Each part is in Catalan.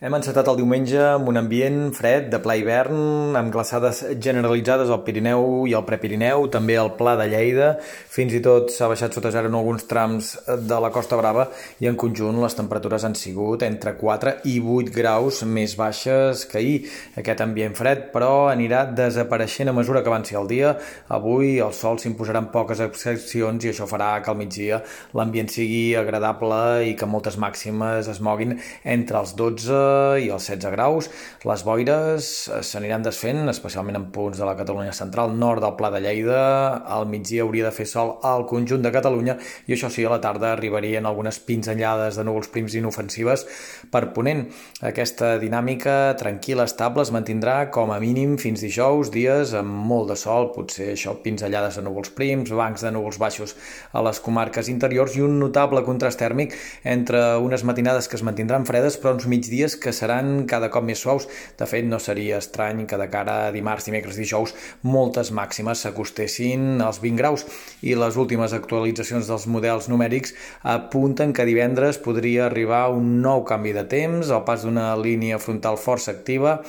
Hem encetat el diumenge amb un ambient fred, de pla hivern, amb glaçades generalitzades al Pirineu i al Prepirineu, també al Pla de Lleida. Fins i tot s'ha baixat sota zero en alguns trams de la Costa Brava i en conjunt les temperatures han sigut entre 4 i 8 graus més baixes que ahir. Aquest ambient fred, però, anirà desapareixent a mesura que avanci el dia. Avui el sol s'imposarà en poques excepcions i això farà que al migdia l'ambient sigui agradable i que moltes màximes es moguin entre els 12 i els 16 graus. Les boires s'aniran desfent, especialment en punts de la Catalunya central, nord del Pla de Lleida. Al migdia hauria de fer sol al conjunt de Catalunya i això sí, a la tarda arribarien algunes pinzellades de núvols prims inofensives per ponent. Aquesta dinàmica tranquil·la, estable, es mantindrà com a mínim fins dijous, dies amb molt de sol, potser això, pinzellades de núvols prims, bancs de núvols baixos a les comarques interiors i un notable contrast tèrmic entre unes matinades que es mantindran fredes però uns migdies que seran cada cop més suaus. De fet, no seria estrany que de cara a dimarts, dimecres, dijous, moltes màximes s'acostessin als 20 graus i les últimes actualitzacions dels models numèrics apunten que divendres podria arribar un nou canvi de temps, el pas d'una línia frontal força activa,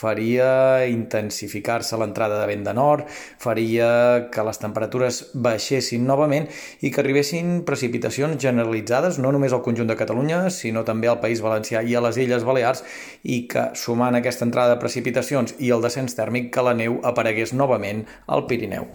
faria intensificar-se l'entrada de vent de nord, faria que les temperatures baixessin novament i que arribessin precipitacions generalitzades no només al conjunt de Catalunya, sinó també al País Valencià i a les Illes Balears i que, sumant aquesta entrada de precipitacions i el descens tèrmic, que la neu aparegués novament al Pirineu.